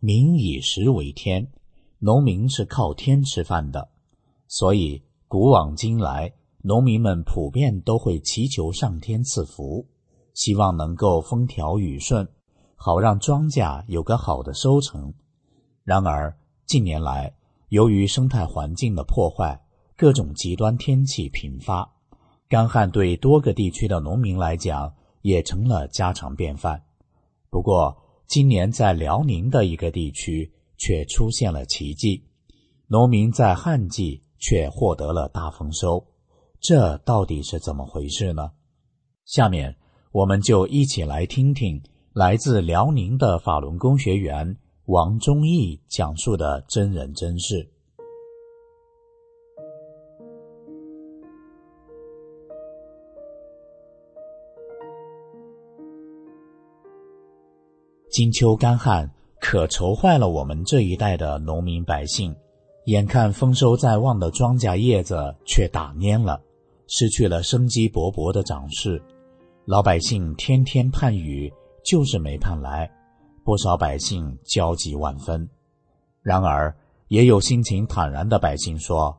民以食为天”，农民是靠天吃饭的，所以古往今来，农民们普遍都会祈求上天赐福，希望能够风调雨顺，好让庄稼有个好的收成。然而近年来，由于生态环境的破坏，各种极端天气频发，干旱对多个地区的农民来讲也成了家常便饭。不过，今年在辽宁的一个地区却出现了奇迹，农民在旱季却获得了大丰收，这到底是怎么回事呢？下面我们就一起来听听来自辽宁的法轮功学员王忠义讲述的真人真事。金秋干旱，可愁坏了我们这一代的农民百姓。眼看丰收在望的庄稼叶子却打蔫了，失去了生机勃勃的长势。老百姓天天盼雨，就是没盼来，不少百姓焦急万分。然而，也有心情坦然的百姓说：“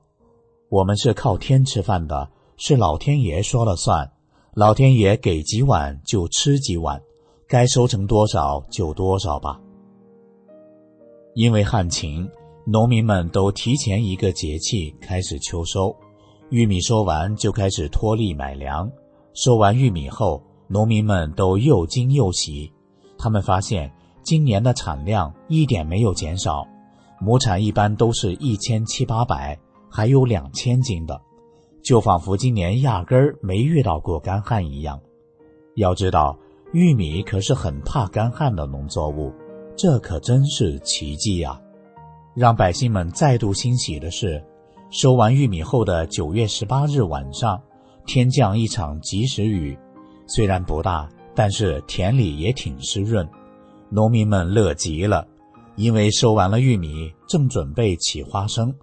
我们是靠天吃饭的，是老天爷说了算，老天爷给几碗就吃几碗。”该收成多少就多少吧。因为旱情，农民们都提前一个节气开始秋收，玉米收完就开始脱粒买粮。收完玉米后，农民们都又惊又喜，他们发现今年的产量一点没有减少，亩产一般都是一千七八百，还有两千斤的，就仿佛今年压根儿没遇到过干旱一样。要知道。玉米可是很怕干旱的农作物，这可真是奇迹呀！让百姓们再度欣喜的是，收完玉米后的九月十八日晚上，天降一场及时雨，虽然不大，但是田里也挺湿润，农民们乐极了，因为收完了玉米，正准备起花生，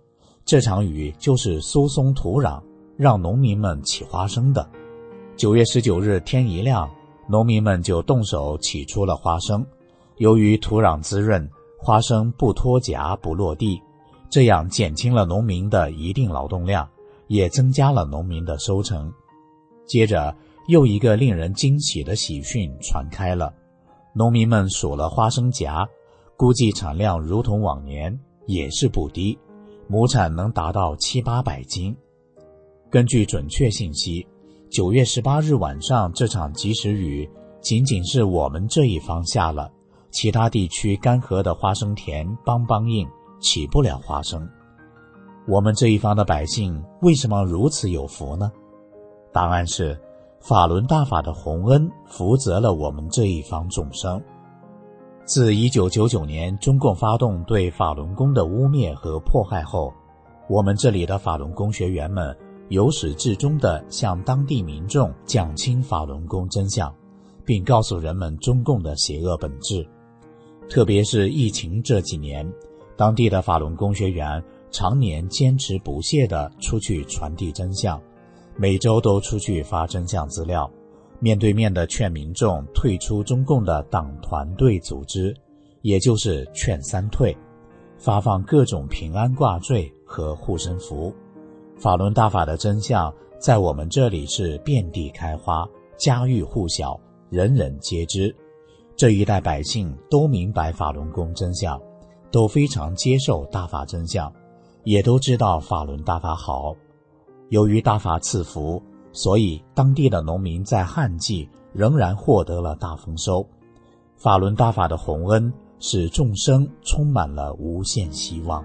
这场雨就是疏松土壤，让农民们起花生的。九月十九日天一亮。农民们就动手起出了花生，由于土壤滋润，花生不脱荚不落地，这样减轻了农民的一定劳动量，也增加了农民的收成。接着，又一个令人惊喜的喜讯传开了：农民们数了花生荚，估计产量如同往年，也是不低，亩产能达到七八百斤。根据准确信息。九月十八日晚上，这场及时雨仅仅是我们这一方下了，其他地区干涸的花生田邦邦硬，起不了花生。我们这一方的百姓为什么如此有福呢？答案是，法轮大法的洪恩福泽了我们这一方众生。自一九九九年中共发动对法轮功的污蔑和迫害后，我们这里的法轮功学员们。由始至终地向当地民众讲清法轮功真相，并告诉人们中共的邪恶本质。特别是疫情这几年，当地的法轮功学员常年坚持不懈地出去传递真相，每周都出去发真相资料，面对面地劝民众退出中共的党团队组织，也就是劝三退，发放各种平安挂坠和护身符。法轮大法的真相在我们这里是遍地开花，家喻户晓，人人皆知。这一代百姓都明白法轮功真相，都非常接受大法真相，也都知道法轮大法好。由于大法赐福，所以当地的农民在旱季仍然获得了大丰收。法轮大法的洪恩使众生充满了无限希望。